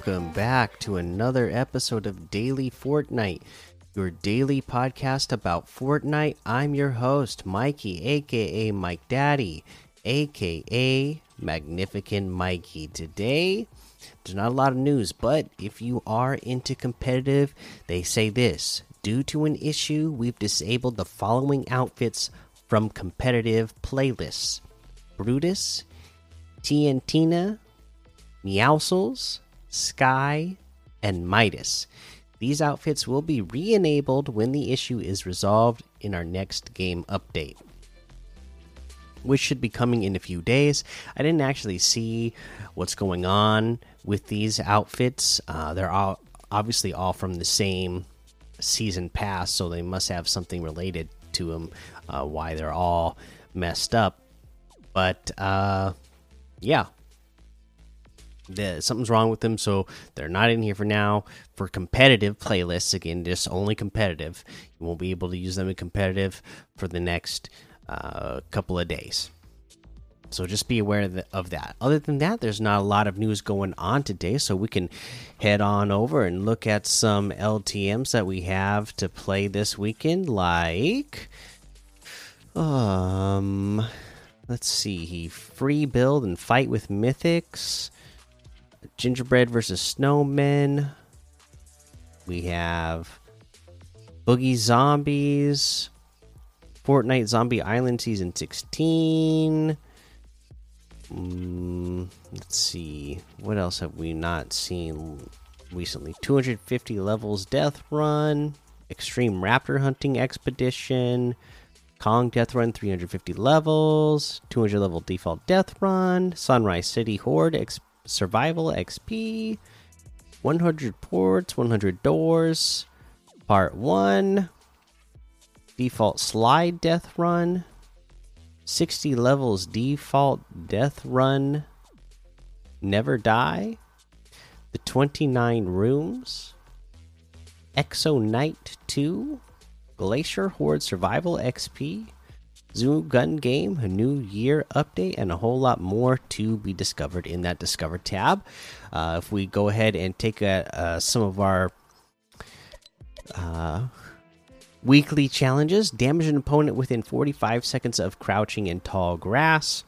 Welcome back to another episode of Daily Fortnite, your daily podcast about Fortnite. I'm your host, Mikey, aka Mike Daddy, aka Magnificent Mikey. Today, there's not a lot of news, but if you are into competitive, they say this due to an issue, we've disabled the following outfits from competitive playlists Brutus, TNTina, Meowscles, Skye, and Midas. These outfits will be re enabled when the issue is resolved in our next game update, which should be coming in a few days. I didn't actually see what's going on with these outfits. Uh, they're all obviously all from the same season pass, so they must have something related to them, uh, why they're all messed up. But uh, yeah, the, something's wrong with them, so they're not in here for now. For competitive playlists, again, just only competitive. You won't be able to use them in competitive for the next uh, couple of days. So just be aware of, of, that. Other than that, there's not a lot of news going on today, so we can head on over and look at some LTMs that we have to play this weekend. Like, um, let's see, free build and fight with mythics. Gingerbread versus Snowmen. We have Boogie Zombies. Fortnite Zombie Island Season 16. Mm, let's see. What else have we not seen recently? 250 levels Death Run. Extreme Raptor Hunting Expedition. Kong Death Run 350 levels. 200 level default Death Run. Sunrise City Horde Expedition survival XP, 100 ports, 100 doors, part 1, default slide death run, 60 levels default death run, never die, the 29 rooms, Exo Knight 2, Glacier Horde Survival XP, Zoo Gun Game, a new year update, and a whole lot more to be discovered in that Discover tab. Uh, if we go ahead and take a, uh, some of our uh, weekly challenges, damage an opponent within 45 seconds of crouching in tall grass.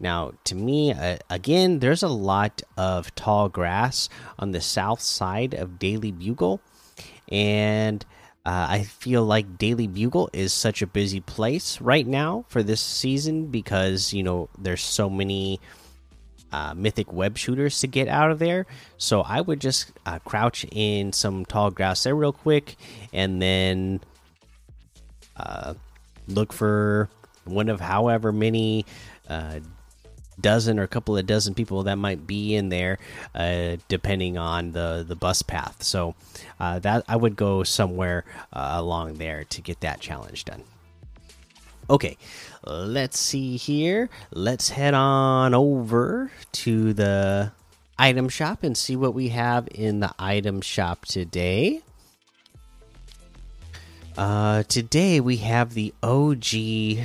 Now, to me, uh, again, there's a lot of tall grass on the south side of Daily Bugle, and uh, I feel like Daily Bugle is such a busy place right now for this season because you know there's so many uh, mythic web shooters to get out of there. So I would just uh, crouch in some tall grass there real quick, and then uh, look for one of however many uh, dozen or a couple of dozen people that might be in there, uh, depending on the the bus path. So uh, that I would go somewhere uh, along there to get that challenge done. Okay, let's see here. Let's head on over to the item shop and see what we have in the item shop today. Uh, today we have the OG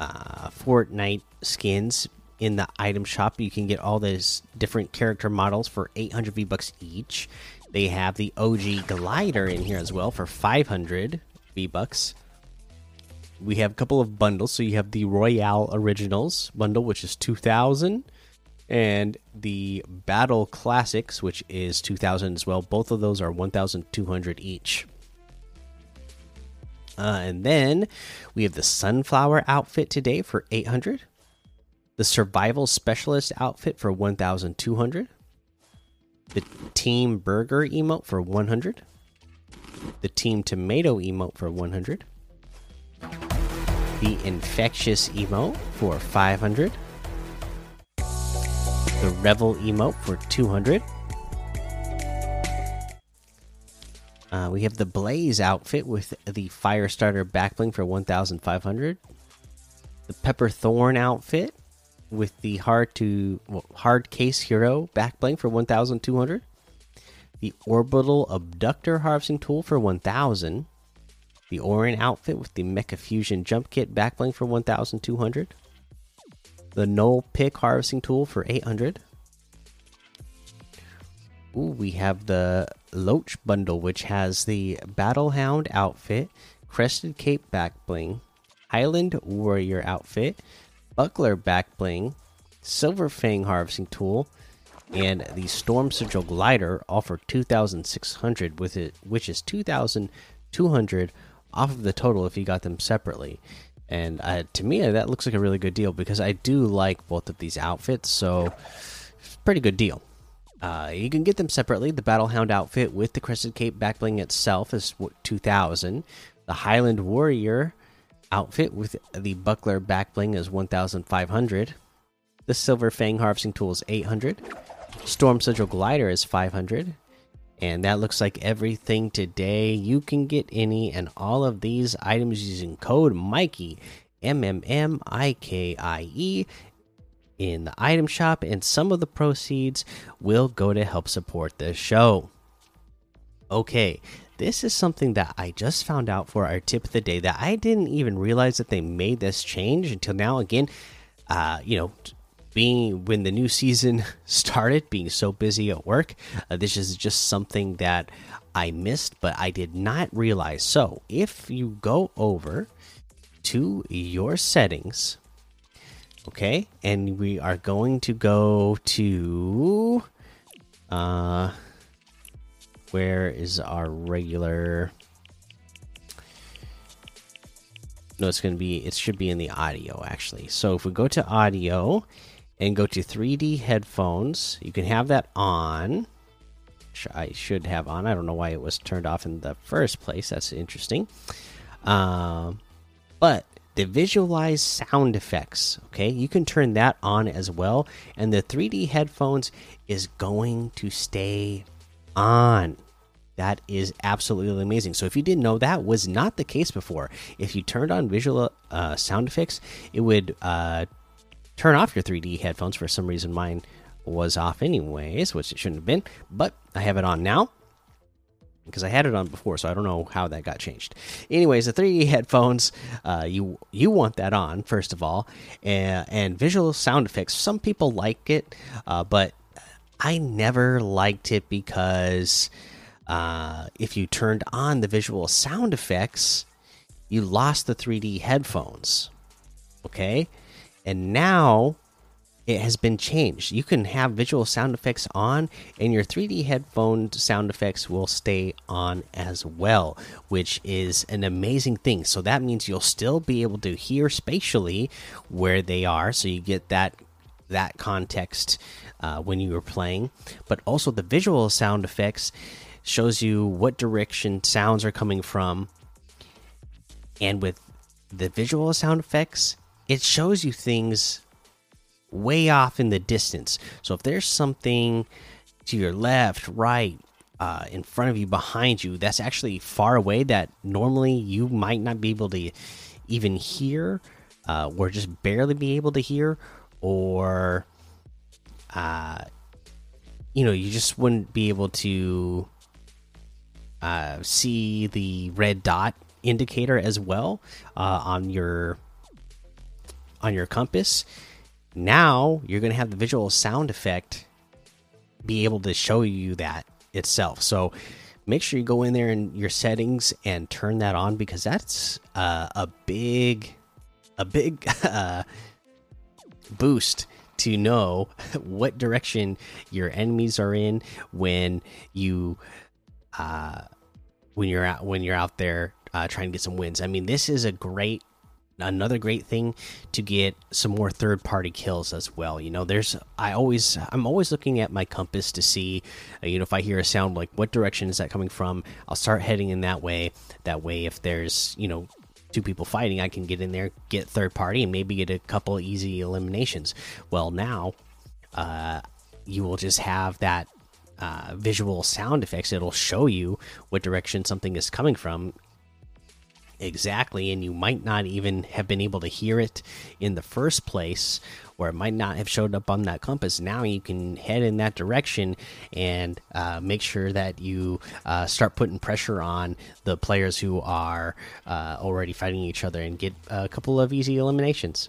uh, Fortnite skins in the item shop. You can get all those different character models for 800 V bucks each. They have the OG glider in here as well for 500 V bucks. We have a couple of bundles. So you have the Royale Originals bundle, which is 2000, and the Battle Classics, which is 2000 as well. Both of those are 1200 each. Uh, and then we have the Sunflower outfit today for 800 the survival specialist outfit for 1200 the team burger emote for 100 the team tomato emote for 100 the infectious emote for 500 the revel emote for 200 uh, we have the blaze outfit with the fire starter backbling for 1500 the pepper thorn outfit with the hard to well, hard case hero back bling for 1200 the orbital abductor harvesting tool for 1000 the Orin outfit with the mecha fusion jump kit back bling for 1200 the null pick harvesting tool for 800 Ooh, we have the Loach bundle, which has the Battlehound outfit, Crested Cape back bling, Highland Warrior outfit, Buckler back bling, Silver Fang harvesting tool, and the Storm Sigil glider, offer 2,600, with it, which is 2,200 off of the total if you got them separately. And uh, to me, that looks like a really good deal because I do like both of these outfits, so pretty good deal. Uh, you can get them separately. The Battlehound outfit with the Crested Cape backbling itself is 2,000. The Highland Warrior outfit with the Buckler backbling is 1,500. The Silver Fang harvesting tool is 800. Storm Sigil glider is 500. And that looks like everything today. You can get any and all of these items using code Mikey, M M M I K I E, in the item shop, and some of the proceeds will go to help support the show. Okay, this is something that I just found out for our tip of the day that I didn't even realize that they made this change until now. Again, uh, you know, being when the new season started, being so busy at work, uh, this is just something that I missed, but I did not realize. So, if you go over to your settings, okay, and we are going to go to uh where is our regular? No it's going to be it should be in the audio actually. So if we go to audio and go to 3d headphones you can have that on. I should have on. I don't know why it was turned off in the first place. That's interesting. Um, but the visualize sound effects okay? You can turn that on as well. And the 3d headphones is going to stay on. That is absolutely amazing. So if you didn't know that was not the case before, if you turned on visual uh, sound effects, it would uh, turn off your 3D headphones. For some reason, mine was off anyways, which it shouldn't have been. But I have it on now because I had it on before, so I don't know how that got changed. Anyways, the 3D headphones, uh, you you want that on first of all, and, and visual sound effects. Some people like it, uh, but I never liked it because uh, if you turned on the visual sound effects, you lost the 3D headphones. Okay? And now it has been changed. You can have visual sound effects on, and your 3D headphone sound effects will stay on as well, which is an amazing thing. So that means you'll still be able to hear spatially where they are, so you get that that context uh, when you were playing, but also the visual sound effects shows you what direction sounds are coming from. And with the visual sound effects, it shows you things way off in the distance. So if there's something to your left, right, uh, in front of you, behind you, that's actually far away that normally you might not be able to even hear, uh, or just barely be able to hear, or uh, you know, you just wouldn't be able to uh, see the red dot indicator as well uh, on your on your compass. Now you're going to have the visual sound effect be able to show you that itself. So make sure you go in there in your settings and turn that on because that's uh, a big a big uh, boost to know what direction your enemies are in when you uh when you're out when you're out there uh, trying to get some wins. I mean, this is a great another great thing to get some more third party kills as well. You know there's i always i'm always looking at my compass to see uh, you know if i hear a sound like what direction is that coming from? I'll start heading in that way. That way if there's you know two people fighting, I can get in there, get third party, and maybe get a couple easy eliminations. Well, now uh, you will just have that uh, visual sound effects. It'll show you what direction something is coming from exactly, and you might not even have been able to hear it in the first place, or it might not have showed up on that compass. Now you can head in that direction and uh, make sure that you uh, start putting pressure on the players who are uh, already fighting each other and get a couple of easy eliminations.